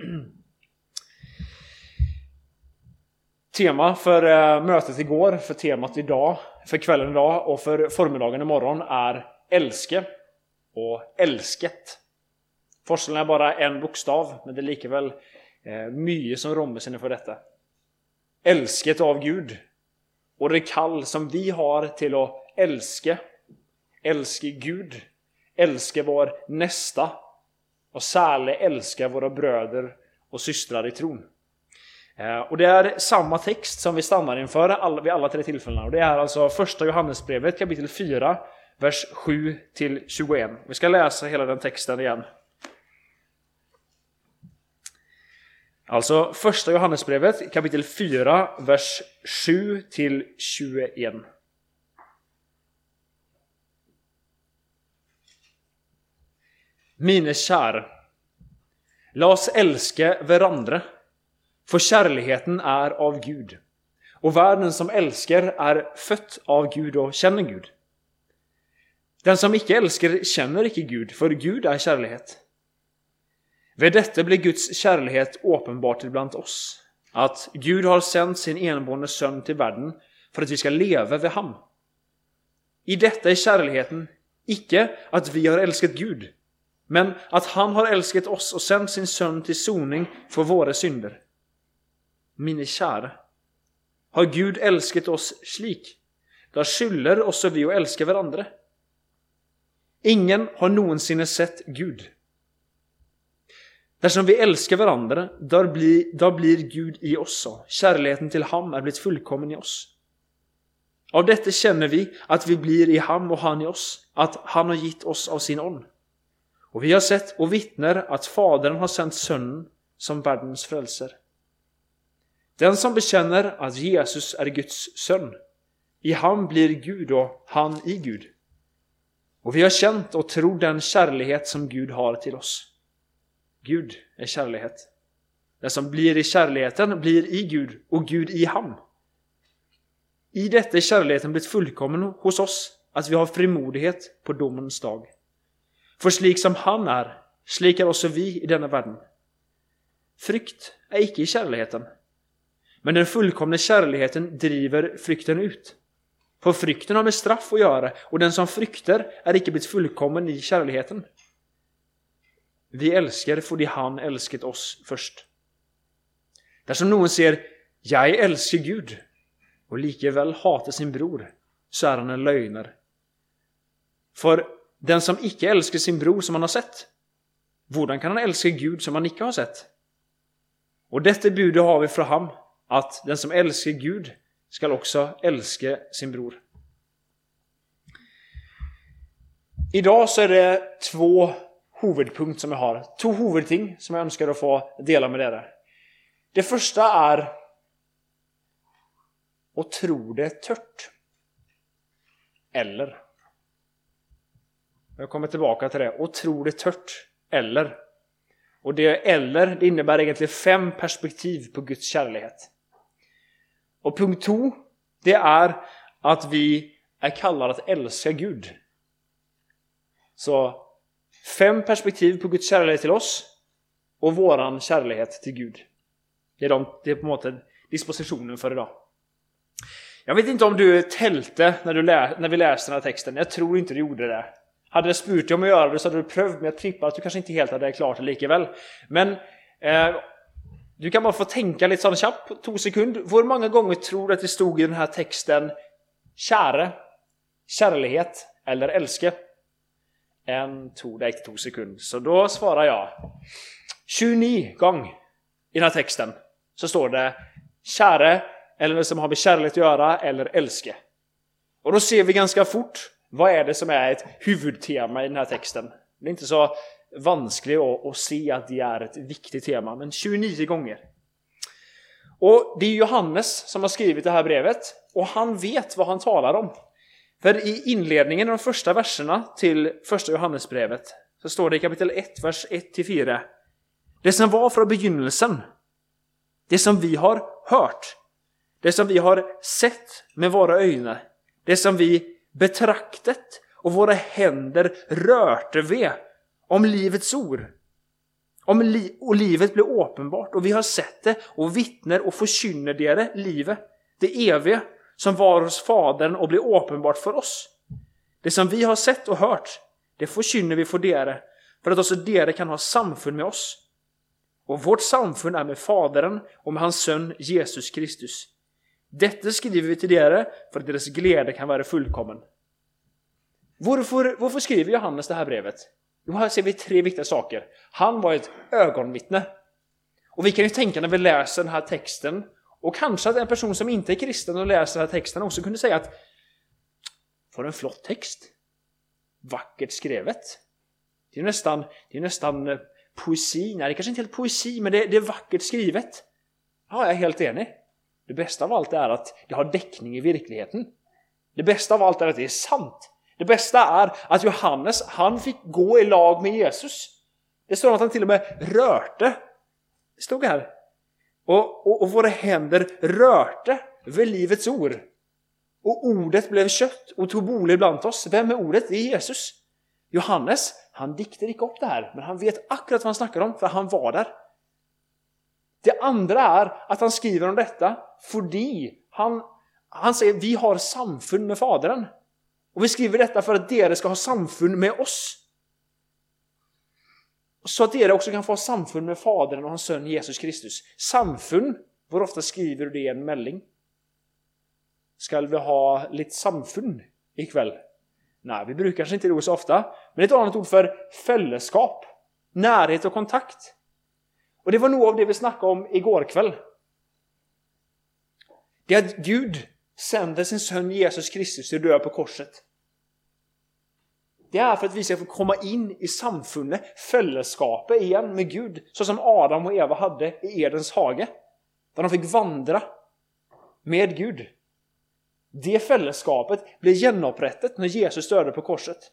Tema för eh, mötet igår, för temat idag, för kvällen idag och för förmiddagen imorgon är älske och älsket. Forskellen är bara en bokstav, men det är likväl eh, mycket som rommer sig för detta. Älsket av Gud. Och det kall som vi har till att älska, älska Gud, älska vår nästa och särle älska våra bröder och systrar i tron. Eh, och det är samma text som vi stannar inför vid alla tre tillfällena. Och det är alltså första Johannesbrevet kapitel 4, vers 7 till 21. Vi ska läsa hela den texten igen. Alltså första Johannesbrevet kapitel 4, vers 7 till 21. Mine kjære, la oss älska varandra för kärleken är av Gud. Och världen som älskar är født av Gud och känner Gud. Den som ikke älskar känner ikke Gud, för Gud är kjærlighet. Vid detta blir Guds kjærlighet åpenbart iblant oss. Att Gud har sänt sin enbårne son till världen för att vi ska leva vid ham. I detta är kärleken ikke att vi har älskat Gud, men att han har älskat oss och sänt sin son till soning för våra synder. Mine kära, har Gud älskat oss slik, då skyller också vi att älska varandra. Ingen har någonsin sett Gud. Eftersom vi älskar varandra, då blir, då blir Gud i oss. Kärleken till ham är blivit fullkommen i oss. Av detta känner vi att vi blir i ham och han i oss, att han har gett oss av sin ande. Och vi har sett och vittnar att Fadern har sänt Sonen som världens frälsare. Den som bekänner att Jesus är Guds son, i han blir Gud och han i Gud. Och vi har känt och tror den kärlighet som Gud har till oss. Gud är kärlighet. Den som blir i kärleken blir i Gud och Gud i ham. I detta är kärleken blivit fullkommen hos oss, att vi har frimodighet på domens dag. För slik som han är, slik är också vi i denna världen. Frykt är icke i kärleken, men den fullkomna kärleken driver frykten ut. För frykten har med straff att göra och den som frykter är icke blivit fullkommen i kärleken. Vi älskar för det han älskat oss först. Där som någon säger jag älskar Gud och likeväl hatar sin bror så är han en lögner. För den som icke älskar sin bror som han har sett, hvordan kan han älska Gud som han icke har sett? Och detta budet har vi från ham att den som älskar Gud skall också älska sin bror. Idag så är det två huvudpunkter som jag har. Två huvudting som jag önskar att få dela med er. Det första är att tro det är tört. Eller. Jag kommer tillbaka till det. otroligt tört. Eller. Och det eller det innebär egentligen fem perspektiv på Guds kärlek. Och punkt 2, det är att vi är kallade att älska Gud. Så fem perspektiv på Guds kärlek till oss och våran kärlek till Gud. Det är, de, det är på något sätt dispositionen för idag. Jag vet inte om du tälte när, du lä när vi läste den här texten. Jag tror inte du gjorde det. Hade det spurt dig om att göra det så hade du prövat, men jag trippar att du kanske inte helt hade det klart det likaväl. Men eh, du kan bara få tänka lite sån kjapp, två sekunder. Hur många gånger tror du att det stod i den här texten käre, kärlighet eller älske? En, två, det gick två sekunder. Så då svarar jag 29 gånger i den här texten så står det käre eller det som har med kärlek att göra eller älske. Och då ser vi ganska fort vad är det som är ett huvudtema i den här texten. Det är inte så vanskligt att, se att det är ett viktigt tema, men 29 gånger. Och det är Johannes som har skrivit det här brevet och han vet vad han talar om. För i inledningen de första verserna till första Johannesbrevet så står det i kapitel 1, vers 1-4. Det som var från begynnelsen, det som vi har hört, det som vi har sett med våra ögon, det som vi Betraktet och våra händer rörte vid om livets ord. Om li och livet blev uppenbart och vi har sett det och vittnar och förkynner det livet, det eviga som var hos Fadern och blir uppenbart för oss. Det som vi har sett och hört, det förkynner vi för dere, för att också dere kan ha samfund med oss. Och vårt samfund är med Fadern och med hans son Jesus Kristus. Detta skriver vi till er för att deras glädje kan vara fullkommen. Varför, varför skriver Johannes det här brevet? Jo, här ser vi tre viktiga saker. Han var ett ögonvittne. Och vi kan ju tänka när vi läser den här texten, och kanske att en person som inte är kristen och läser den här texten också kunde säga att Får en flott text. Vackert skrivet. Det är nästan, det är nästan eh, poesi. Nej, det är kanske inte helt poesi, men det, det är vackert skrivet. Ja, jag är helt enig. Det bästa av allt är att det har däckning i verkligheten. Det bästa av allt är att det är sant. Det bästa är att Johannes, han fick gå i lag med Jesus. Det står att han till och med rörte. Det stod här. Och, och, och våra händer rörte vid livets ord. Och ordet blev kött och tog bolig bland oss. Vem är ordet? Det är Jesus. Johannes, han diktar inte upp det här, men han vet akkurat vad han snackar om, för han var där. Det andra är att han skriver om detta fordi han, han säger vi har samfund med Fadern. Och vi skriver detta för att dere ska ha samfund med oss. Så att dere också kan få ha samfund med Fadern och hans son Jesus Kristus. Samfund, hur ofta skriver du det i en melding? Ska vi ha lite samfund ikväll? Nej, vi brukar kanske inte det så ofta. Men det är ett annat ord för fällskap, närhet och kontakt. Och det var nog av det vi snackade om igår kväll. Det är att Gud sänder sin son Jesus Kristus till dö på korset. Det är för att vi ska få komma in i samfundet, fällskapet igen med Gud, så som Adam och Eva hade i Edens hage. Där de fick vandra med Gud. Det fällskapet blir genomupprättat när Jesus dödade på korset.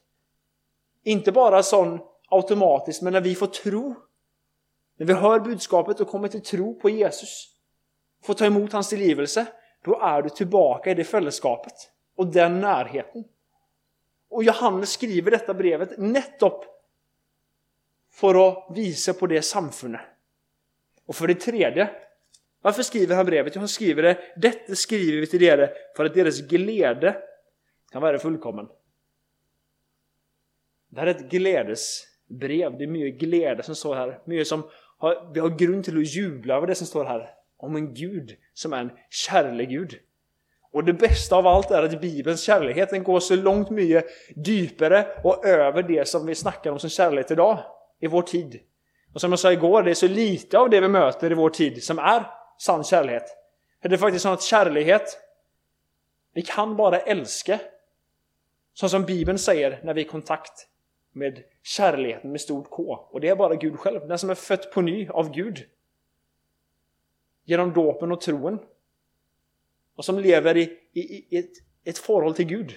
Inte bara sån automatiskt, men när vi får tro. När vi hör budskapet och kommer till tro på Jesus, får ta emot hans tillgivelse, då är du tillbaka i det fällskapet och den närheten. Och Johannes skriver detta brevet nettopp för att visa på det samfundet. Och för det tredje varför skriver han brevet? Jo, han skriver det, detta skriver vi till er för att deras glädje kan vara fullkommen. Det här är ett glädjesbrev, det är mycket glädje som står här. Mycket som har, vi har grund till att jubla över det som står här. Om en Gud som är en kärlegud. Och det bästa av allt är att Bibelns kärlek den går så långt mycket djupare och över det som vi snackar om som kärlek idag, i vår tid. Och som jag sa igår, det är så lite av det vi möter i vår tid som är sann kärlek. För det är faktiskt så att kärlek, vi kan bara älska. Så som Bibeln säger när vi är i kontakt med kärleken med stort K. Och det är bara Gud själv, den som är född på ny av Gud. Genom dåpen och troen. Och som lever i, i, i ett, ett förhåll till Gud.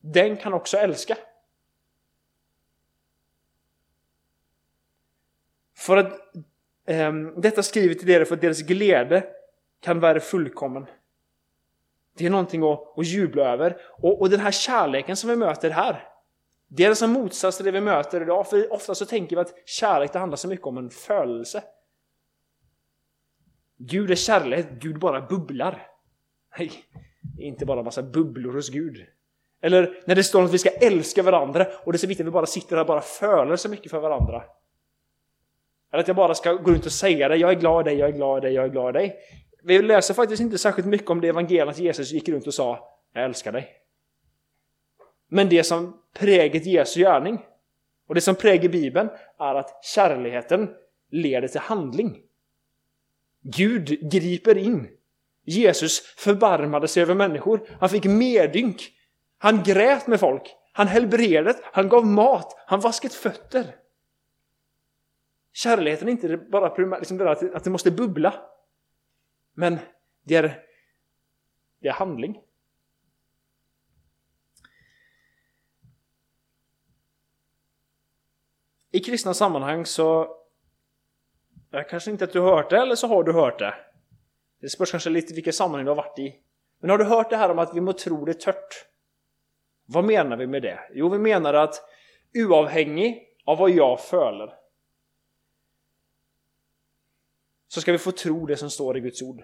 Den kan också älska. För att Um, detta skriver till er för att deras glädje kan vara fullkommen. Det är någonting att, att jubla över. Och, och den här kärleken som vi möter här, det är alltså det som motsats till det vi möter idag. För ofta så tänker vi att kärlek det handlar så mycket om en födelse. Gud är kärlek, Gud bara bubblar. Nej, inte bara massa bubblor hos Gud. Eller när det står att vi ska älska varandra och det är så viktigt att vi bara sitter här och bara föler så mycket för varandra. Eller att jag bara ska gå runt och säga det, jag är glad i dig, jag är glad i dig, jag är glad i dig. Vi läser faktiskt inte särskilt mycket om det evangeliet Jesus gick runt och sa Jag älskar dig. Men det som präget Jesu gärning och det som präger Bibeln är att kärleken leder till handling. Gud griper in. Jesus förbarmade sig över människor. Han fick medynk. Han grät med folk. Han helbredade, han gav mat, han vasket fötter. Kärleken är inte bara liksom att det måste bubbla. Men det är, det är handling. I kristna sammanhang så jag kanske inte att du har hört det eller så har du hört det. Det spörs kanske lite vilka sammanhang du har varit i. Men har du hört det här om att vi må tro det tört? Vad menar vi med det? Jo, vi menar att oavhängig av vad jag föler så ska vi få tro det som står i Guds ord.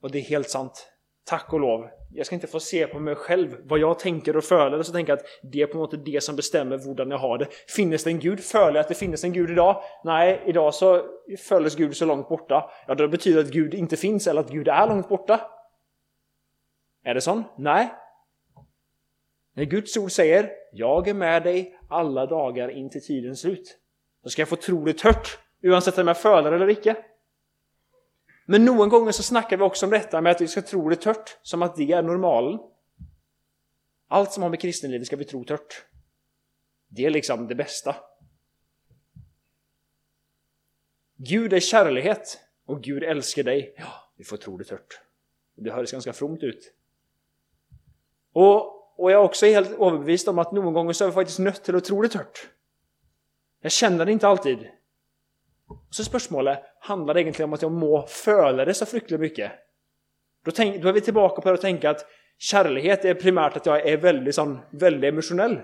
Och det är helt sant. Tack och lov. Jag ska inte få se på mig själv vad jag tänker och följer och så tänker jag att det är på något sätt det som bestämmer hur jag har det. Finns det en Gud? Föler jag att det finns en Gud idag? Nej, idag så följs Gud så långt borta. Ja, det betyder att Gud inte finns eller att Gud är långt borta. Är det så? Nej. När Guds ord säger Jag är med dig alla dagar in till tidens slut. Då ska jag få tro det tört, oavsett om jag följer eller icke. Men någon gånger så snackar vi också om detta med att vi ska tro det tört, som att det är normalen. Allt som har med kristenlivet ska vi tro tört. Det är liksom det bästa. Gud är kärlighet och Gud älskar dig. Ja, vi får tro det tört. Det hörs ganska fromt ut. Och, och jag är också helt överbevisad om att någon gång så är vi faktiskt nött till att tro det tört. Jag känner det inte alltid. Så spörsmålet, handlar det egentligen om att jag må föla det så fruktansvärt mycket? Då, tänk, då är vi tillbaka på att tänka att kärlighet är primärt att jag är väldigt, sån, väldigt emotionell.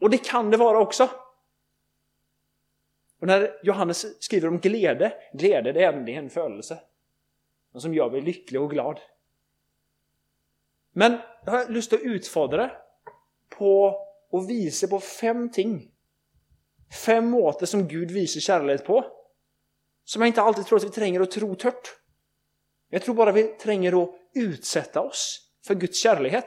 Och det kan det vara också. Och när Johannes skriver om glädje, glädje det är en födelse. Något som gör mig lycklig och glad. Men jag har lust att utfordra på och visa på fem ting. Fem måter som Gud visar kärlek på. Som jag inte alltid tror att vi tränger att tro tört. Jag tror bara vi tränger att utsätta oss för Guds kärlek.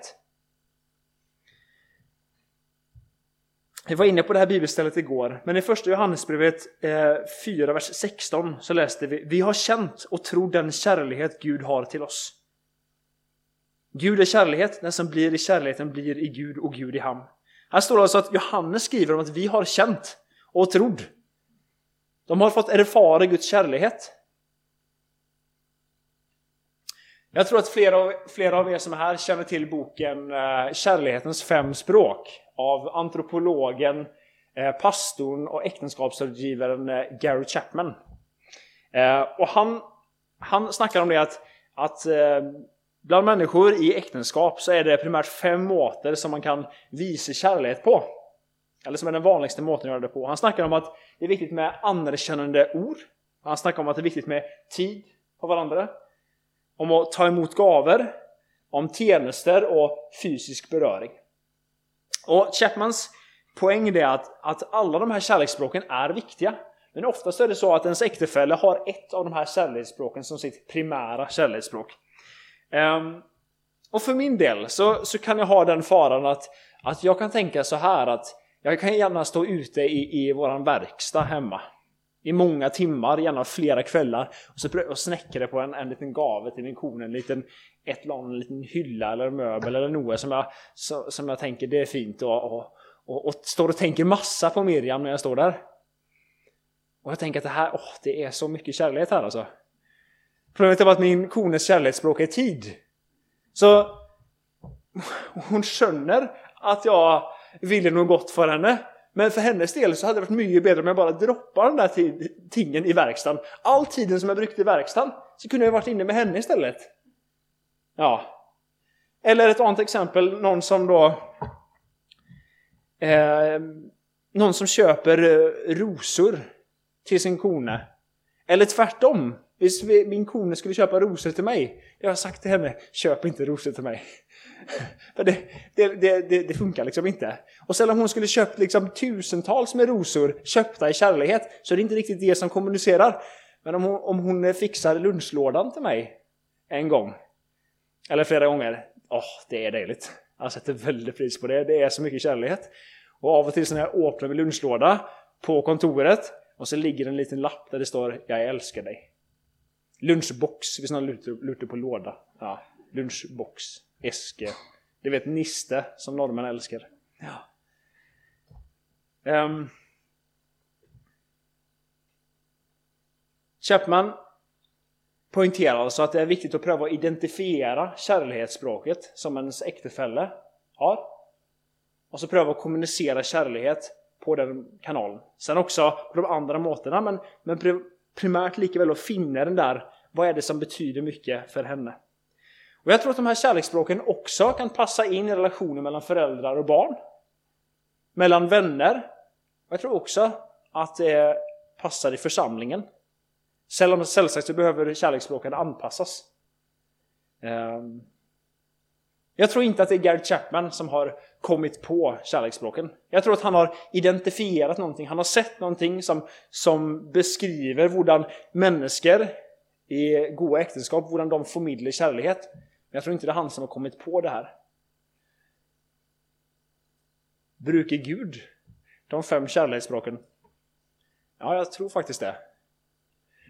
Vi var inne på det här bibelstället igår, men i första Johannesbrevet eh, 4, vers 16 så läste vi Vi har känt och tror den kärlek Gud har till oss. Gud är kärlek, den som blir i kärleken blir i Gud och Gud i ham. Här står det alltså att Johannes skriver om att vi har känt och trodd. De har fått erfara Guds kärlighet. Jag tror att flera av, flera av er som är här känner till boken eh, Kärlighetens fem språk av antropologen, eh, pastorn och äktenskapsrådgivaren eh, Gary Chapman. Och han, han snackar om det att, att bland människor i äktenskap så är det primärt fem måter som man kan visa kärlek på. Eller som är den vanligaste måten att göra det på. Han snackar om att det är viktigt med anerkännande ord. Han snackar om att det är viktigt med tid på varandra. Om att ta emot gaver. Om tjänster och fysisk beröring. Och Chapmans poäng är att, att alla de här kärleksspråken är viktiga. Men oftast är det så att ens äktefälle har ett av de här kärleksspråken som sitt primära kärleksspråk. Um, och för min del så, så kan jag ha den faran att, att jag kan tänka så här att jag kan gärna stå ute i, i våran verkstad hemma i många timmar, gärna flera kvällar och så och snäckra på en, en liten gave till min kone, en liten ett en liten hylla eller möbel eller något som jag, så, som jag tänker det är fint och, och, och, och står och tänker massa på Miriam när jag står där. Och jag tänker att det här, åh, det är så mycket kärlek här alltså. Problemet är bara att min kones kärleksspråk är tid. Så hon skönner att jag ville nog gott för henne. Men för hennes del så hade det varit mycket bättre om jag bara droppade den där tingen i verkstaden. All tiden som jag brukade i verkstaden så kunde jag varit inne med henne istället. Ja. Eller ett annat exempel, någon som då... Eh, någon som köper eh, rosor till sin kone. Eller tvärtom. om min kone skulle köpa rosor till mig. Jag har sagt till henne, köp inte rosor till mig. För det, det, det, det, funkar liksom inte. Och sen om hon skulle köpt liksom tusentals med rosor köpta i kärlighet så är det inte riktigt det som kommunicerar. Men om hon, om hon fixar lunchlådan till mig en gång eller flera gånger, åh, oh, det är dejligt. Jag sätter väldigt pris på det. Det är så mycket kärlek. Och av och till så när jag öppnar min lunchlåda på kontoret och så ligger en liten lapp där det står Jag älskar dig. Lunchbox, vi snarare lutar på låda. Ja, lunchbox. Eske. Du vet niste, som norrmän älskar. Ja. Um. Chapman poängterar alltså att det är viktigt att pröva att identifiera kärleksspråket som ens äktefälle har. Och så pröva att kommunicera kärlek på den kanalen. Sen också på de andra måterna, men, men primärt likaväl att finna den där, vad är det som betyder mycket för henne? Och jag tror att de här kärleksspråken också kan passa in i relationer mellan föräldrar och barn. Mellan vänner. Och jag tror också att det passar i församlingen. Sällsagt så behöver kärleksspråken anpassas. Ehm. Jag tror inte att det är Gary Chapman som har kommit på kärleksspråken. Jag tror att han har identifierat någonting, han har sett någonting som, som beskriver hur människor i goda äktenskap, hur de förmedlar kärlek. Men jag tror inte det är han som har kommit på det här. Brukar Gud de fem kärleksspråken? Ja, jag tror faktiskt det.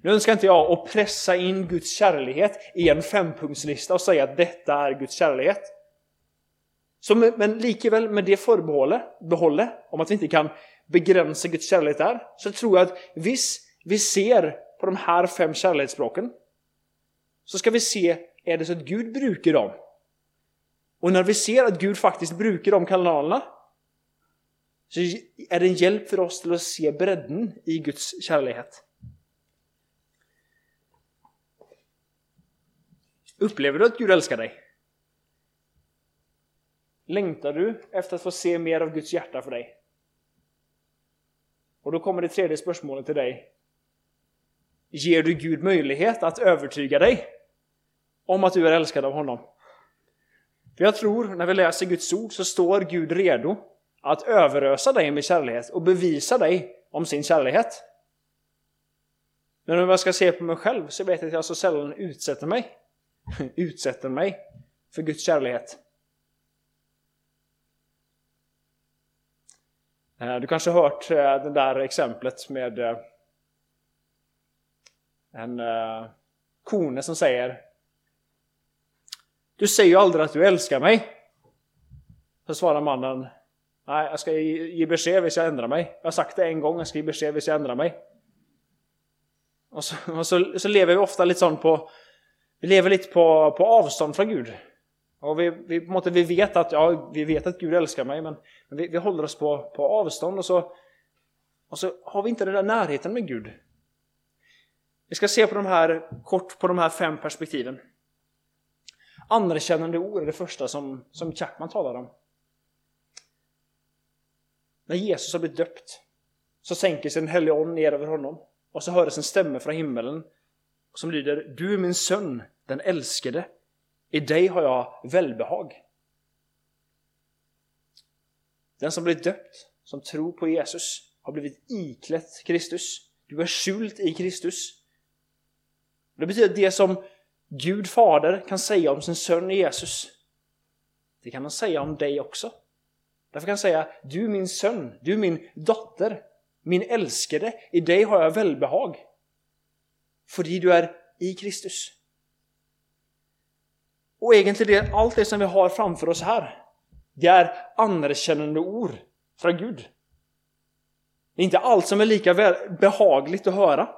Nu önskar inte jag att pressa in Guds kärlighet i en fempunktslista och säga att detta är Guds kärlighet. Så, men likväl med det förbehållet om att vi inte kan begränsa Guds kärlek där, så tror jag att visst vi ser på de här fem kärleksspråken, så ska vi se, är det så att Gud brukar dem? Och när vi ser att Gud faktiskt brukar de kanalerna, så är det en hjälp för oss till att se bredden i Guds kärlek. Upplever du att Gud älskar dig? Längtar du efter att få se mer av Guds hjärta för dig? Och då kommer det tredje spörsmålet till dig. Ger du Gud möjlighet att övertyga dig om att du är älskad av honom? För jag tror, när vi läser Guds ord, så står Gud redo att överösa dig med kärlek och bevisa dig om sin kärlek. Men om jag ska se på mig själv så vet jag att jag så sällan utsätter mig utsätter mig för Guds kärlek. Eh, du kanske har hört eh, det där exemplet med eh, en kone som säger du säger ju aldrig att du älskar mig. Så svarar mannen Nej, jag ska ge besked hvis jag ändrar mig. Jag har sagt det en gång, jag ska ge besked hvis jag ändrar mig. Och så, och så, så lever vi ofta lite sånt på vi lever lite på, på avstånd från Gud. Och vi, vi, på måte, vi, vet att, ja, vi vet att Gud älskar mig, men, men vi, vi, håller oss på, på avstånd och så, och så har vi inte den där närheten med Gud. Vi ska se på de här, kort på de här fem perspektiven. Anerkännande ord är det första som, som Chapman talar om. När Jesus har blivit döpt så sänker sig den helige Ande ner över honom och så hörs en stämma från himmelen som lyder Du är min son, den älskade. I dig har jag välbehag. Den som blivit döpt, som tror på Jesus, har blivit iklätt Kristus. Du är skjult i Kristus. Det betyder att det som Gud fader kan säga om sin son Jesus, det kan han säga om dig också. Därför kan han säga, du är min son, du är min dotter, min älskade, i dig har jag välbehag. Fordi du är i Kristus. Och egentligen allt det som vi har framför oss här, det är anerkännande ord från Gud. Det är inte allt som är lika behagligt att höra,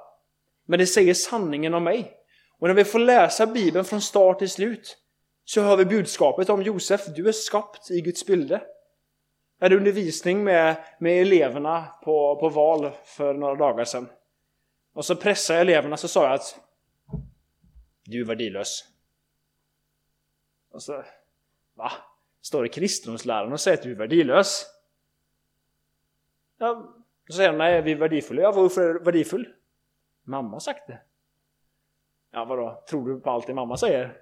men det säger sanningen om mig. Och när vi får läsa Bibeln från start till slut så hör vi budskapet om Josef, du är skapt i Guds bilde. Jag hade undervisning med, med eleverna på, på val för några dagar sedan. Och så pressade jag eleverna så sa jag att du är värdelös. Och så, va? Står det kristendomsläraren och säger att du är värdelös? Ja, då säger de, nej vi är värdefulla. Ja, varför är du värdefull? Mamma har sagt det. Ja, vadå? Tror du på allt det mamma säger?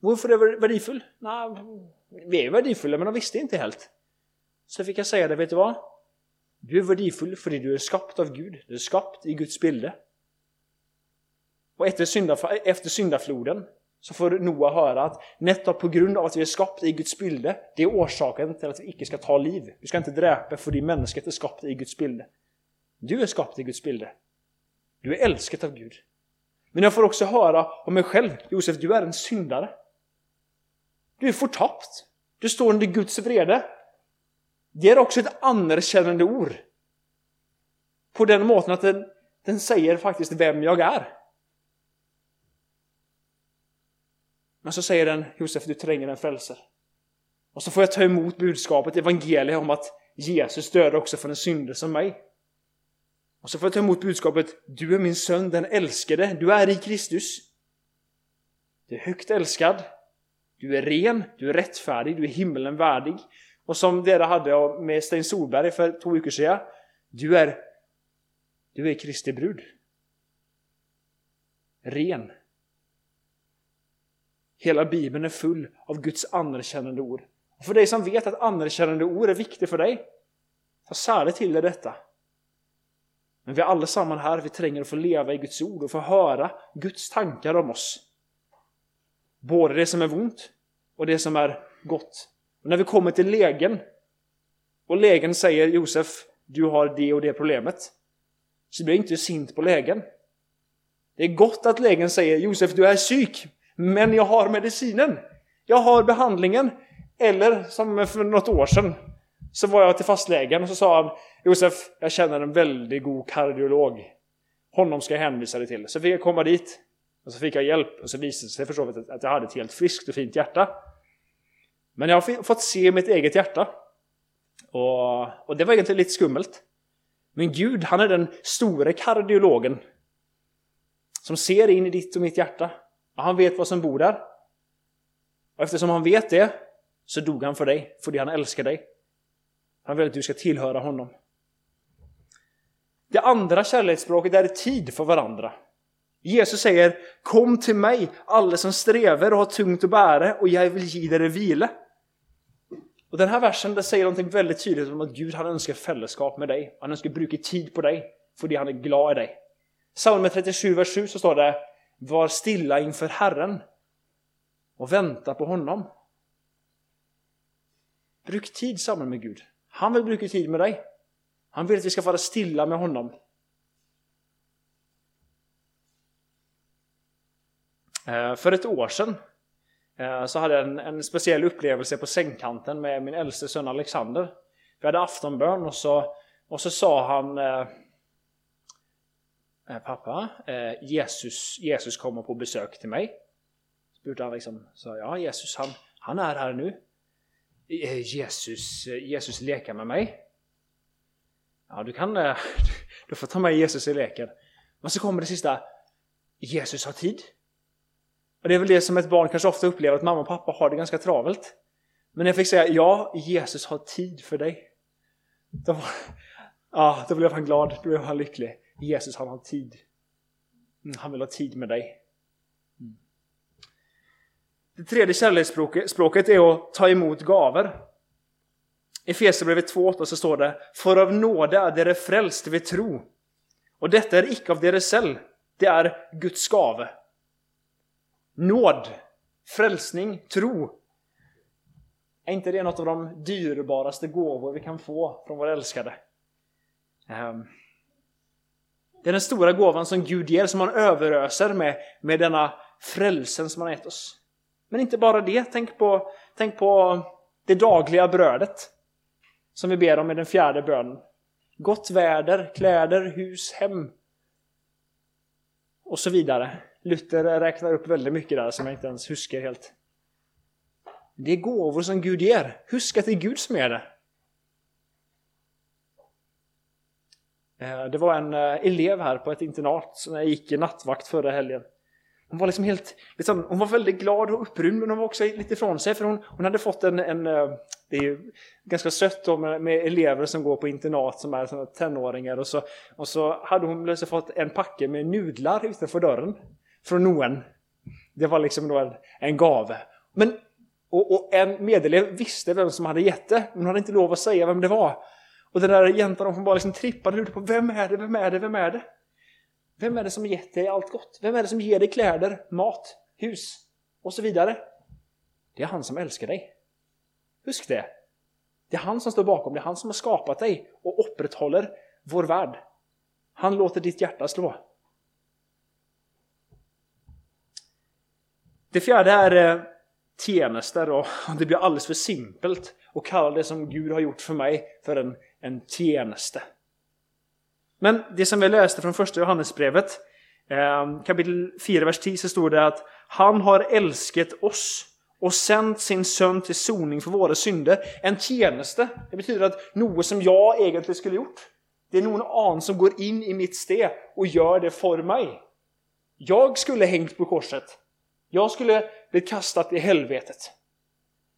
Varför är du värdefull? Nej, vi är värdefulla men de visste inte helt. Så fick jag säga det, vet du vad? Du är värdefull för du är skapt av Gud. Du är skapt i Guds bilde. Och efter, syndaf efter syndafloden så får Noa höra att nettopp på grund av att vi är skapt i Guds bilde, det är orsaken till att vi icke ska ta liv. Du ska inte dräpa för din människan är skapt i Guds bilde. Du är skapt i Guds bilde. Du är älskad av Gud. Men jag får också höra om mig själv, Josef, du är en syndare. Du är förtappt. Du står under Guds vrede. Det är också ett anerkännande ord. På den måten att den, den säger faktiskt vem jag är. Men så säger den, Josef du tränger en frälse. Och så får jag ta emot budskapet, evangeliet om att Jesus dödade också för en synder som mig. Alltså Och så får jag ta emot budskapet, du är min son, den älskade, du är i Kristus. Du är högt älskad, du är ren, du är rättfärdig, du är himmelen värdig. Och som det hade med Sten Solberg för två veckor sedan, du är, du är Kristi brud. ren. Hela Bibeln är full av Guds anerkännande ord. Och för dig som vet att anerkännande ord är viktigt för dig, ta särskilt till dig detta. Men vi är allesammans här, vi tränger att få leva i Guds ord och få höra Guds tankar om oss. Både det som är ont och det som är gott. Och när vi kommer till lägen och lägen säger Josef, du har det och det problemet. Så blir jag inte sint på lägen. Det är gott att lägen säger Josef, du är psyk, men jag har medicinen. Jag har behandlingen. Eller som för något år sedan så var jag till fastlägen och så sa han Josef, jag känner en väldigt god kardiolog. Honom ska jag hänvisa dig till. Så fick jag komma dit och så fick jag hjälp och så visade det sig förstås att jag hade ett helt friskt och fint hjärta. Men jag har fått se mitt eget hjärta. Och, och det var egentligen lite skummelt. Men Gud, han är den store kardiologen som ser in i ditt och mitt hjärta. Och han vet vad som bor där. Och eftersom han vet det så dog han för dig, för det han älskar dig. Han vill att du ska tillhöra honom. Det andra kärleksspråket är tid för varandra. Jesus säger Kom till mig, alla som strävar och har tungt att bära, och jag vill ge er vila. Och den här versen det säger någonting väldigt tydligt om att Gud han önskar fällskap med dig. Han önskar bruka tid på dig, för det han är glad i dig. Psalm 37, vers 7 så står det Var stilla inför Herren och vänta på honom. Bruk tid samman med Gud. Han vill bruka tid med dig. Han vill att vi ska vara stilla med honom. Eh, för ett år sedan eh, så hade jag en, en speciell upplevelse på sängkanten med min äldste son Alexander. Vi hade aftonbön och så, och så sa han eh, Pappa, Jesus, Jesus kommer på besök till mig. Så han liksom, så ja Jesus han, han är här nu. Jesus, Jesus leker med mig. Ja, du kan... Eh, du får ta med Jesus i leken. Men så kommer det sista. Jesus har tid. Och det är väl det som ett barn kanske ofta upplever, att mamma och pappa har det ganska travelt. Men när jag fick säga, ja, Jesus har tid för dig. Då, var, ja, då blev han glad, då blev han lycklig. Jesus han har tid. Mm, han vill ha tid med dig. Mm. Det tredje kärleksspråket är att ta emot gaver. I Efesierbrevet 2.8 så står det För av nåde är dere frälst vid tro. Och detta är icke av dere själv, det är Guds gave. Nåd, frälsning, tro. Är inte det något av de dyrbaraste gåvor vi kan få från våra älskade? Ehm, det är den stora gåvan som Gud ger, som han överöser med, med denna frälsen som han gett oss. Men inte bara det, tänk på, tänk på det dagliga brödet som vi ber om i den fjärde bönen. Gott väder, kläder, hus, hem och så vidare. Luther räknar upp väldigt mycket där som jag inte ens huskar helt. Det är gåvor som Gud ger. Husk att det är Gud som ger det. Eh, det var en eh, elev här på ett internat som jag gick i nattvakt förra helgen. Hon var liksom helt, liksom, hon var väldigt glad och upprymd men hon var också lite ifrån sig för hon, hon hade fått en, en eh, det är ju ganska sött då med, med, elever som går på internat som är såna tenåringar och så, och så hade hon plötsligt fått en packe med nudlar utanför dörren från Noen. Det var liksom då en, en gave. Men, och, och en medelev visste vem som hade gett det, men hon hade inte lov att säga vem det var. Och den där jäntan hon bara liksom trippade ut på vem är det, vem är det, vem är det? Vem är det som gett dig allt gott? Vem är det som ger dig kläder, mat, hus och så vidare? Det är han som älskar dig. Husk det. Det är han som står bakom, det är han som har skapat dig och upprätthåller vår värld. Han låter ditt hjärta slå. Det fjärde är eh, tjänster och det blir alldeles för simpelt att kalla det som Gud har gjort för mig för en, en tjänste. Men det som vi läste från första Johannesbrevet, ehm, kapitel 4, vers 10, så stod det att han har älskat oss och sänt sin son till soning för våra synder. En tjänste, det betyder att något som jag egentligen skulle gjort. Det är någon annan som går in i mitt steg och gör det för mig. Jag skulle hängt på korset. Jag skulle blivit kastat i helvetet.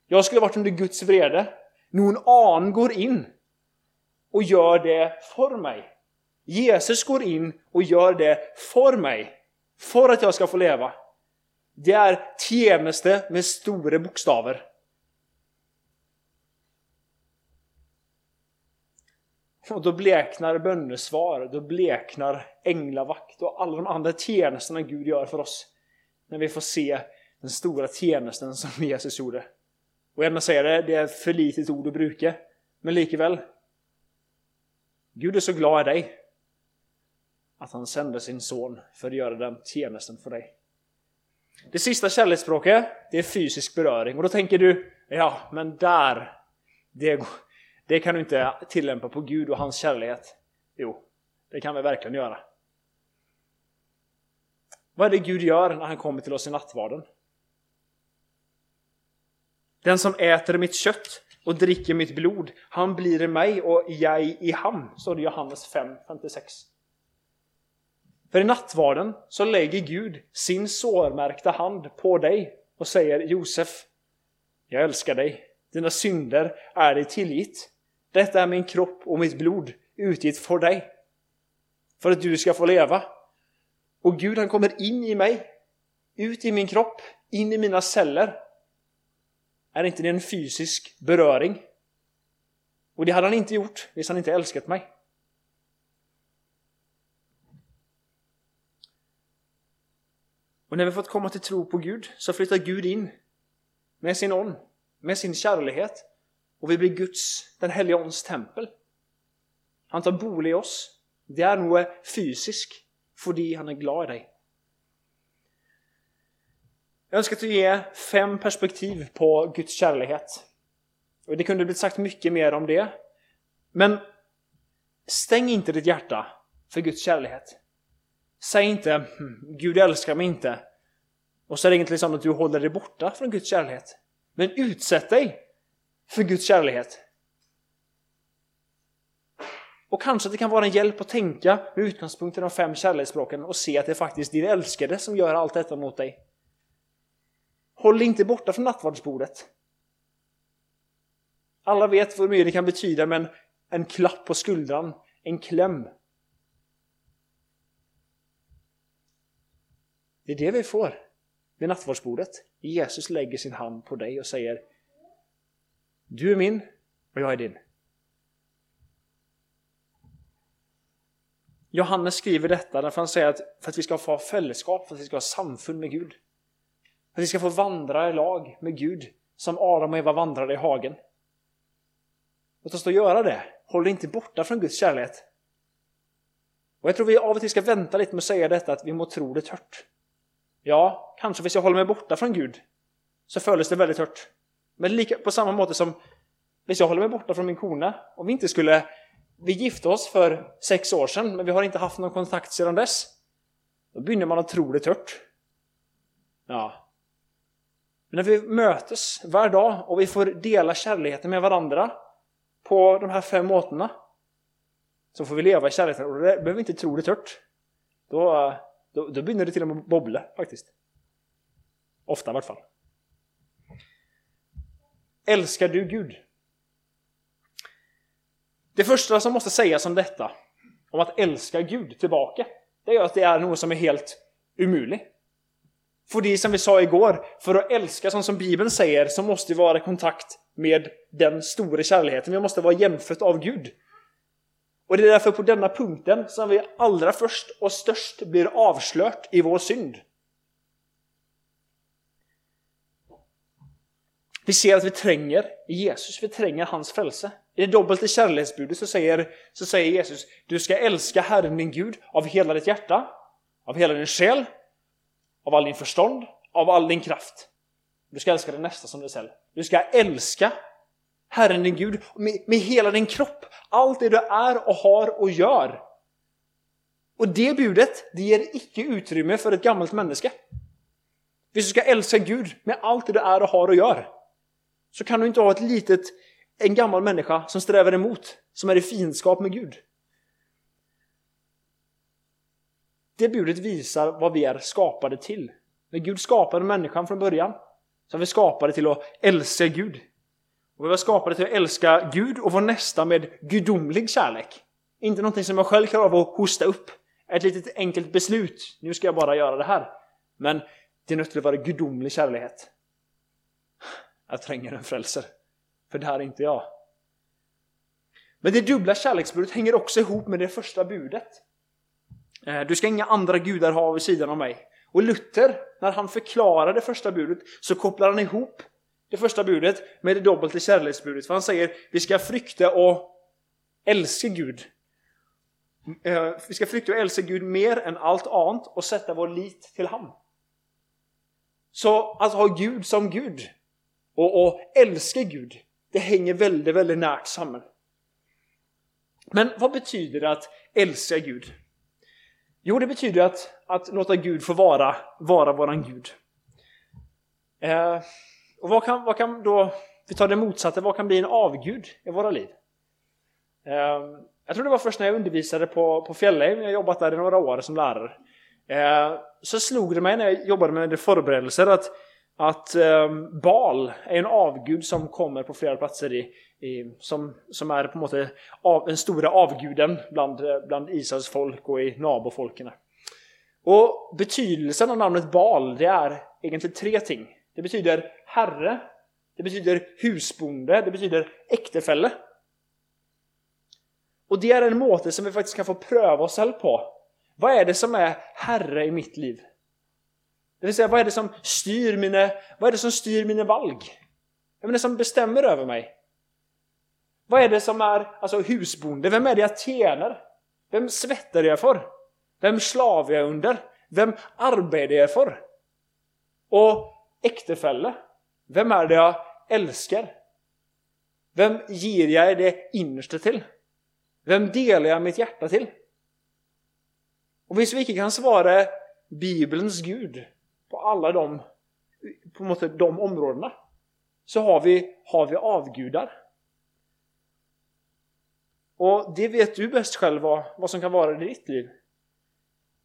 Jag skulle varit under Guds vrede. Någon annan går in och gör det för mig. Jesus går in och gör det för mig. för att jag ska få leva, det är tjeneste med stora bokstäver. Och då bleknar bönesvar, då bleknar änglavakt och alla de andra tjänsterna Gud gör för oss. När vi får se den stora tjänsten som Jesus gjorde. Och jag säger det, det är för litet ord att bruka. Men likväl. Gud är så glad i dig. Att han sände sin son för att göra den tjänsten för dig. Det sista kärleksspråket, det är fysisk beröring. Och då tänker du, ja men där, det, det kan du inte tillämpa på Gud och hans kärlek. Jo, det kan vi verkligen göra. Vad är det Gud gör när han kommer till oss i nattvarden? Den som äter mitt kött och dricker mitt blod, han blir i mig och jag i ham, står det i Johannes 5, 56 för i nattvarden så lägger Gud sin sårmärkta hand på dig och säger Josef, jag älskar dig. Dina synder är dig tillgitt. Detta är min kropp och mitt blod utgitt för dig. För att du ska få leva. Och Gud han kommer in i mig, ut i min kropp, in i mina celler. Är inte det en fysisk beröring? Och det hade han inte gjort, visst han inte älskat mig. Och när vi fått komma till tro på Gud så flyttar Gud in med sin ond, med sin kärlighet och vi blir Guds, den helige Ons tempel. Han tar bolig i oss. Det är nog fysisk fordi han är glad i dig. Jag önskar att ge fem perspektiv på Guds kärlek. Och det kunde blivit sagt mycket mer om det. Men stäng inte ditt hjärta för Guds kärlek. Säg inte hmm, Gud älskar mig inte. Och så är det egentligen liksom så att du håller dig borta från Guds kärlek. Men utsätt dig för Guds kärlek. Och kanske det kan vara en hjälp att tänka med utgångspunkt i de fem kärleksspråken och se att det är faktiskt din älskade som gör allt detta mot dig. Håll dig inte borta från nattvardsbordet. Alla vet vad det kan betyda med en, en klapp på skuldran, en kläm. Det är det vi får vid nattvardsbordet. Jesus lägger sin hand på dig och säger Du är min och jag är din. Johannes skriver detta därför han säger att för att vi ska få fällskap, för att vi ska ha samfund med Gud. För att vi ska få vandra i lag med Gud som Adam och Eva vandrade i hagen. Låt oss då göra det. Håll dig inte borta från Guds kärlek. Och jag tror vi av och till ska vänta lite med att säga detta att vi må tro det tört. Ja, kanske hvis jag håller mig borta från Gud så följs det väldigt hårt. Men lika, på samma måte som hvis jag håller mig borta från min kone, om vi inte skulle vi gifte oss för sex år sedan, men vi har inte haft någon kontakt sedan dess. Då börjar man att tro det tört. Ja. Men när vi mötes varje dag och vi får dela kärleken med varandra på de här fem måterna så får vi leva i kärleken och då behöver vi inte tro det tört. Då, då, då börjar det till och med bobbla faktiskt. Ofta i vart fall. Älskar du Gud? Det första som måste sägas om detta, om att älska Gud tillbaka, det är att det är något som är helt umuligt. För det som vi sa igår, för att älska som, som Bibeln säger så måste vi vara i kontakt med den stora kärleken. Vi måste vara jämfört av Gud. Och det är därför på denna punkten som vi allra först och störst blir avslört i vår synd. Vi ser att vi tränger Jesus, vi tränger hans frälse. I det dobbelte kärleksbudet så säger, så säger Jesus Du ska älska Herren din Gud av hela ditt hjärta, av hela din själ, av all din förstånd, av all din kraft. Du ska älska din nästa som dig själv. Du ska älska Herren din Gud med, med hela din kropp. Allt det du är och har och gör. Och det budet, det ger icke utrymme för ett gammalt människa. Hvis du ska älska Gud med allt det du är och har och gör, så kan du inte ha ett litet en gammal människa som strävar emot, som är i fiendskap med Gud. Det budet visar vad vi är skapade till. När Gud skapade människan från början så är vi skapade till att älska Gud. Och vi var skapade till att älska Gud och vår nästa med gudomlig kärlek. Inte någonting som jag själv klarar av att hosta upp ett litet enkelt beslut. Nu ska jag bara göra det här. Men det är nödt att vara gudomlig kärlek. Jag tränger en frälser. För det här är inte jag. Men det dubbla kärleksbudet hänger också ihop med det första budet. Eh, du ska inga andra gudar ha vid sidan av mig. Och Luther, när han förklarar det första budet, så kopplar han ihop det första budet med det i kärleksbudet. För han säger vi ska frykta och älska Gud. Eh, vi ska frykta och älska Gud mer än allt annat och sätta vår lit till honom. Så att ha Gud som Gud och, och älska Gud, det hänger väldigt, väldigt nära samman. Men vad betyder det att älska Gud? Jo, det betyder att, att låta Gud få vara, vara våran Gud. Eh, och vad kan, vad kan då, vi tar det motsatta, vad kan bli en avgud i våra liv? Ehm, jag tror det var först när jag undervisade på, på Fjällheim, jag har jobbat där i några år som lärare. Ehm, så slog det mig när jag jobbade med förberedelser att, att ehm, Bal är en avgud som kommer på flera platser i, i, som, som är på en måte av, den stora avguden bland, bland Israels folk och i nabofolken. Och betydelsen av namnet Bal, det är egentligen tre ting. Det betyder herre, det betyder husbonde, det betyder äktefälle. Och det är en måte som vi faktiskt kan få pröva oss själva på. Vad är det som är herre i mitt liv? Det vill säga, vad är det som styr mina, vad är det som styr mina valg? Vem är det som bestämmer över mig? Vad är det som är alltså husbonde? Vem är det jag tjänar? Vem svettar jag för? Vem slavar jag under? Vem arbetar jag för? Och äktefälle? Vem är det jag älskar? Vem ger jag det innersta till? Vem delar jag mitt hjärta till? Och om vi inte kan svara Bibelns Gud på alla de, på måte, de områdena så har vi, har vi avgudar. Och det vet du bäst själv vad, vad som kan vara i ditt liv.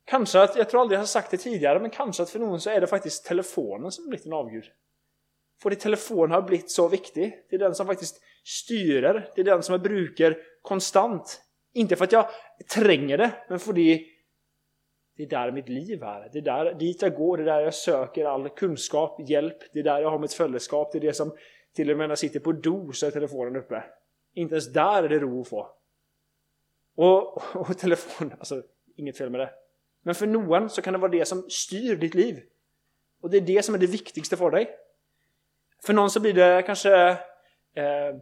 Kanske att, jag tror aldrig jag har sagt det tidigare, men kanske att för någon så är det faktiskt telefonen som blivit en avgud. För din telefon har blivit så viktig. Det är den som faktiskt styrer. Det är den som jag brukar konstant. Inte för att jag tränger det, men för det det är där mitt liv är. Det är där, dit jag går, det är där jag söker all kunskap, hjälp. Det är där jag har mitt fällskap. Det är det som till och med när jag sitter på do så är telefonen uppe. Inte ens där är det ro att få. Och, och telefon, alltså inget fel med det. Men för någon så kan det vara det som styr ditt liv. Och det är det som är det viktigaste för dig. För någon så blir det kanske eh,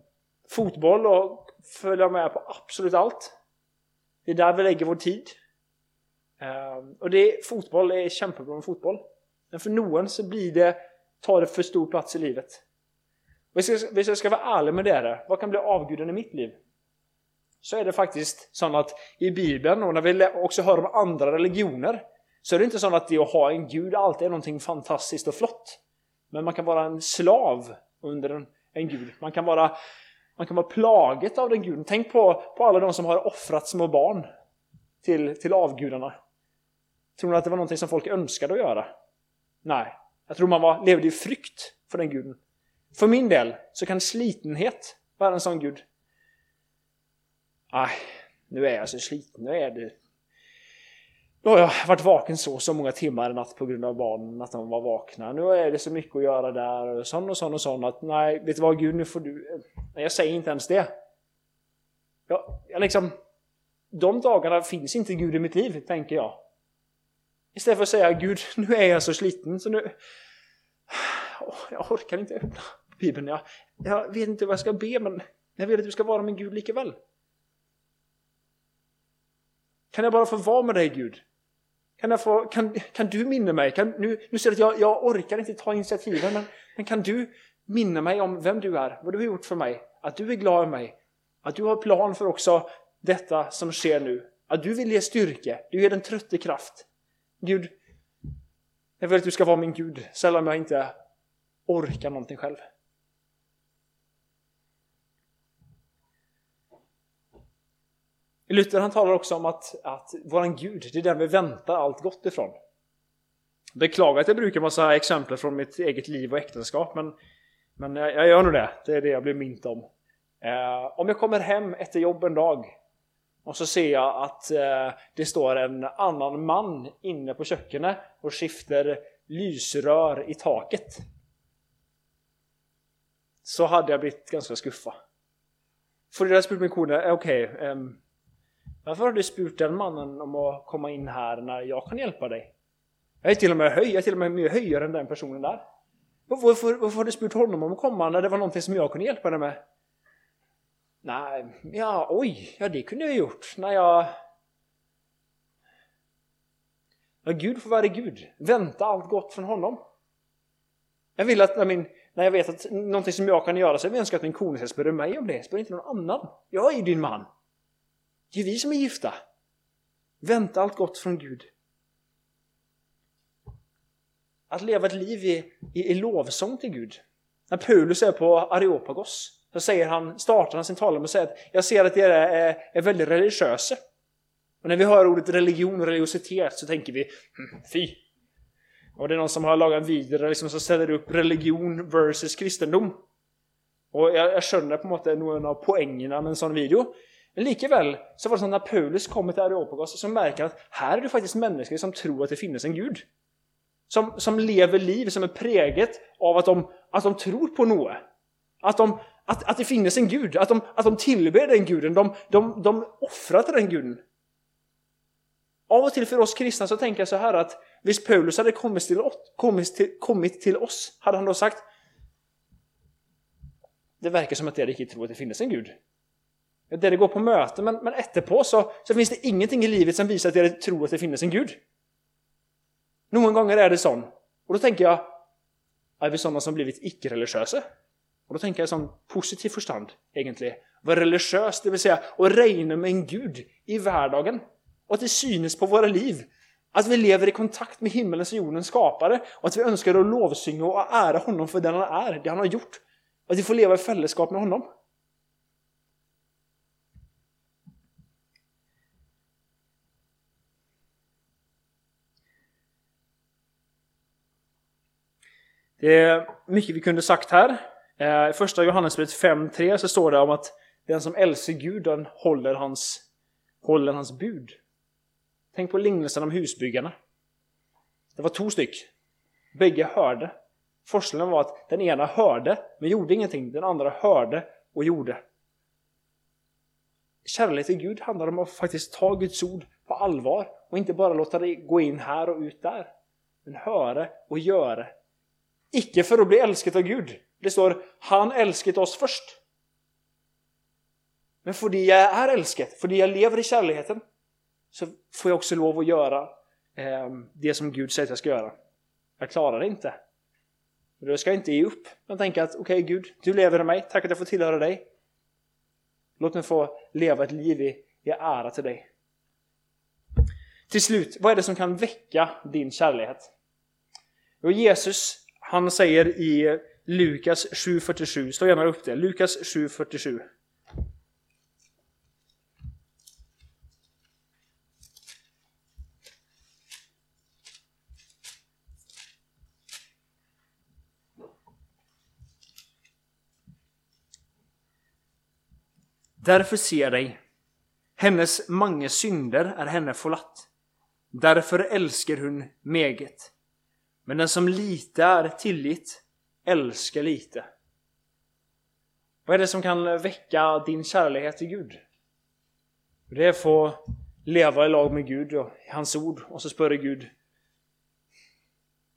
fotboll och följa med på absolut allt. Det är där vi lägger vår tid. Eh, och det, fotboll är kämpebra med fotboll. Men för någon så blir det, tar det för stor plats i livet. Om jag ska vara ärlig med det, vad kan bli avguden i mitt liv? Så är det faktiskt så att i Bibeln och när vi också hör om andra religioner så är det inte så att det att ha en gud alltid är någonting fantastiskt och flott. Men man kan vara en slav under en, en gud. Man kan vara, man kan vara plaget av den guden. Tänk på, på alla de som har offrat små barn till, till avgudarna. Tror ni att det var någonting som folk önskade att göra? Nej. Jag tror man var, levde i frykt för den guden. För min del så kan slitenhet vara en sån gud. Nej, nu är jag så sliten. Nu är det... Nu har jag varit vaken så så många timmar i natt på grund av barnen, att de var vakna. Nu är det så mycket att göra där och sån och sån och sån att nej, vet du vad Gud, nu får du... Nej, jag säger inte ens det. Jag, jag liksom... De dagarna finns inte Gud i mitt liv, tänker jag. Istället för att säga Gud, nu är jag så sliten så nu... Jag orkar inte öppna Bibeln. Jag, jag vet inte vad jag ska be men jag vill att du ska vara min Gud likaväl. Kan jag bara få vara med dig Gud? Kan, jag få, kan, kan du minna mig? Kan, nu, nu ser jag att jag, jag orkar inte ta initiativen men, men kan du minna mig om vem du är? Vad du har gjort för mig? Att du är glad i mig? Att du har plan för också detta som sker nu? Att du vill ge styrka? Du ger den trötte kraft? Gud, jag vill att du ska vara min Gud, sällan om jag inte orkar någonting själv. Luther han talar också om att, att våran Gud, det är den vi väntar allt gott ifrån. Beklagar att jag brukar massa exempel från mitt eget liv och äktenskap, men, men jag, jag gör nog det. Det är det jag blir mint om. Eh, om jag kommer hem efter jobb en dag Och så ser jag att eh, det står en annan man inne på köket och skiftar lysrör i taket. Så hade jag blivit ganska skuffa. För det spurt min okej, okay, um, varför har du spurt den mannen om att komma in här när jag kan hjälpa dig? Jag är till och med höj, jag till och med mer höjare än den personen där. Varför, varför har du spurt honom om att komma när det var någonting som jag kunde hjälpa dig med? Nej, ja, oj, ja det kunde jag gjort när jag... Ja, Gud får vara Gud. Vänta allt gott från honom. Jag vill att när, min, när jag vet att någonting som jag kan göra så jag önskar att min kone ska spöra mig om det. Spör inte någon annan. Jag är din man. Det är vi som är gifta. Vänta allt gott från Gud. Att leva ett liv i, i, i lovsång till Gud. När Paulus är på Areopagos så säger han, startar han sin talan med att säga att jag ser att era är, är väldigt religiösa. Och när vi hör ordet religion och religiositet så tänker vi, hm, fy. Och det är någon som har lagat en video liksom, som ställer upp religion versus kristendom. Och jag, jag skönjer på något sätt någon av poängerna med en sån video. Men likväl så var det så när Paulus kommer till Areopagos så märker han att här är det faktiskt människor som tror att det finns en gud. Som, som lever liv som är präget av att de, att de tror på något. Att, de, att, att det finns en gud, att de, att de tillber den guden, de, de, de offrar till den guden. Av och till för oss kristna så tänker jag så här att visst Paulus hade kommit till, kommit till, kommit till oss, hade han då sagt det verkar som att jag inte tror att det finns en gud. Där det går på möte, men, men efterpå så, så finns det ingenting i livet som visar att er tror att det finns en gud. Någon gånger är det sån. Och då tänker jag, är vi sådana som blivit icke-religiösa? Och då tänker jag som positiv förstånd, egentligen. Vara religiös, det vill säga att regna med en Gud i vardagen. Och att det synes på våra liv. Att vi lever i kontakt med himmelens och jordens skapare. Och att vi önskar att lovsynga och ära honom för den han är, det han har gjort. Och att vi får leva i fällskap med honom. Det är mycket vi kunde sagt här. Eh, I första Johannesbrevet 5.3 så står det om att den som älskar Gud den håller hans, håller hans bud. Tänk på lignelsen om husbyggarna. Det var två styck. Bägge hörde. Forskningen var att den ena hörde men gjorde ingenting. Den andra hörde och gjorde. Kärlek till Gud handlar om att faktiskt ta Guds ord på allvar och inte bara låta det gå in här och ut där. Men höra och göra Icke för att bli älskad av Gud. Det står han älskade oss först. Men för det jag är älskad, för det jag lever i kärleken, så får jag också lov att göra eh, det som Gud säger att jag ska göra. Jag klarar det inte. Men då ska jag inte ge upp. Jag tänker att okej okay, Gud, du lever i mig, tack att jag får tillhöra dig. Låt mig få leva ett liv i, i ära till dig. Till slut, vad är det som kan väcka din kärlek? Jo, Jesus han säger i Lukas 7.47, slå gärna upp det, Lukas 7.47. Därför ser dig, hennes många synder är henne förlatt. Därför älskar hon meget. Men den som litar tillit älskar lite. Vad är det som kan väcka din kärlek till Gud? Det är att få leva i lag med Gud och hans ord och så spöra Gud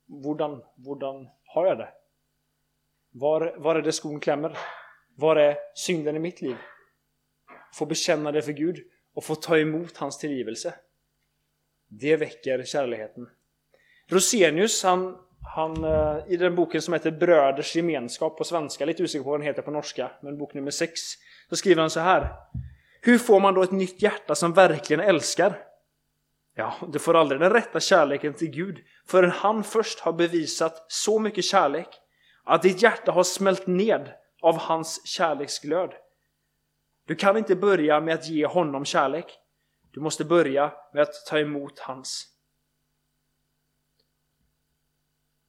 Hvordan, hvordan har jag det? Var, var är det skon klämmer? Var är synden i mitt liv? Få bekänna det för Gud och få ta emot hans tillgivelse. Det väcker kärleken. Rosenius, han, han, eh, i den boken som heter Bröders gemenskap på svenska, lite osäker på vad den heter på norska, men bok nummer 6, så skriver han så här. Hur får man då ett nytt hjärta som verkligen älskar? Ja, du får aldrig den rätta kärleken till Gud förrän han först har bevisat så mycket kärlek att ditt hjärta har smält ned av hans kärleksglöd. Du kan inte börja med att ge honom kärlek. Du måste börja med att ta emot hans.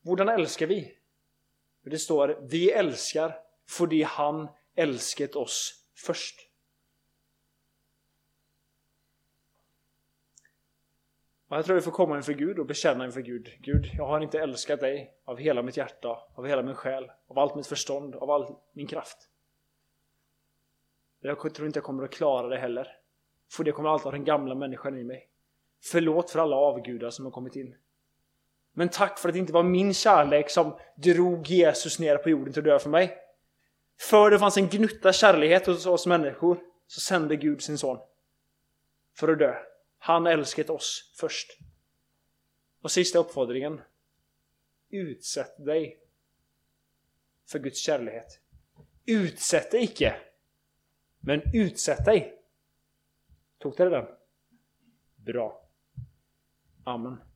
Hvordan älskar vi? Det står vi älskar för det han älskat oss först. Och jag tror vi får komma inför Gud och bekänna inför Gud. Gud, jag har inte älskat dig av hela mitt hjärta, av hela min själ, av allt mitt förstånd, av all min kraft. Jag tror inte jag kommer att klara det heller. För det kommer alltid ha den gamla människan i mig. Förlåt för alla avgudar som har kommit in. Men tack för att det inte var min kärlek som drog Jesus ner på jorden till att dö för mig. För det fanns en gnutta kärlek hos oss människor så sände Gud sin son för att dö. Han älskat oss först. Och sista uppfordringen. Utsätt dig för Guds kärlek. Utsätt dig icke. Men utsätt dig. Tog det den? Bra. Amen.